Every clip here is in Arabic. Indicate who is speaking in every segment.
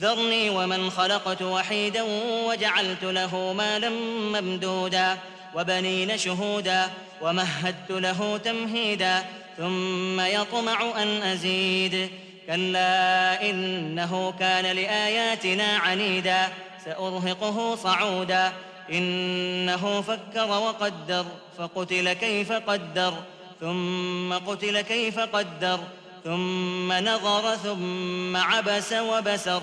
Speaker 1: ذرني ومن خلقت وحيدا وجعلت له مالا ممدودا وبنين شهودا ومهدت له تمهيدا ثم يطمع ان ازيد كلا انه كان لاياتنا عنيدا سارهقه صعودا انه فكر وقدر فقتل كيف قدر ثم قتل كيف قدر ثم نظر ثم عبس وبسر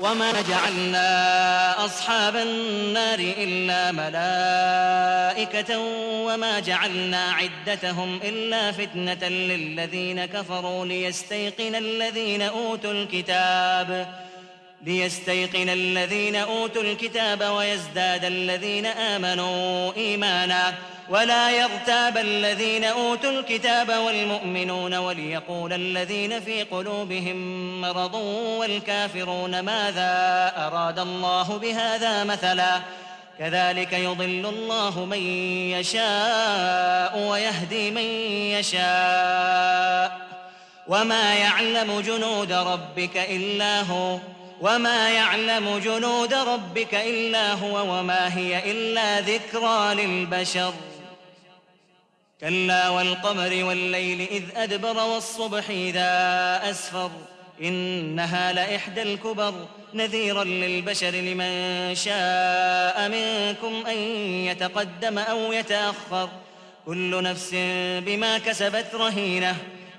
Speaker 1: وما جعلنا أصحاب النار إلا ملائكة وما جعلنا عدتهم إلا فتنة للذين كفروا ليستيقن الذين أوتوا الكتاب ليستيقن الذين اوتوا الكتاب ويزداد الذين امنوا ايمانا ولا يرتاب الذين اوتوا الكتاب والمؤمنون وليقول الذين في قلوبهم مرض والكافرون ماذا اراد الله بهذا مثلا كذلك يضل الله من يشاء ويهدي من يشاء وما يعلم جنود ربك الا هو وما يعلم جنود ربك إلا هو وما هي إلا ذكرى للبشر كلا والقمر والليل إذ أدبر والصبح إذا أسفر إنها لإحدى الكبر نذيرا للبشر لمن شاء منكم أن يتقدم أو يتأخر كل نفس بما كسبت رهينه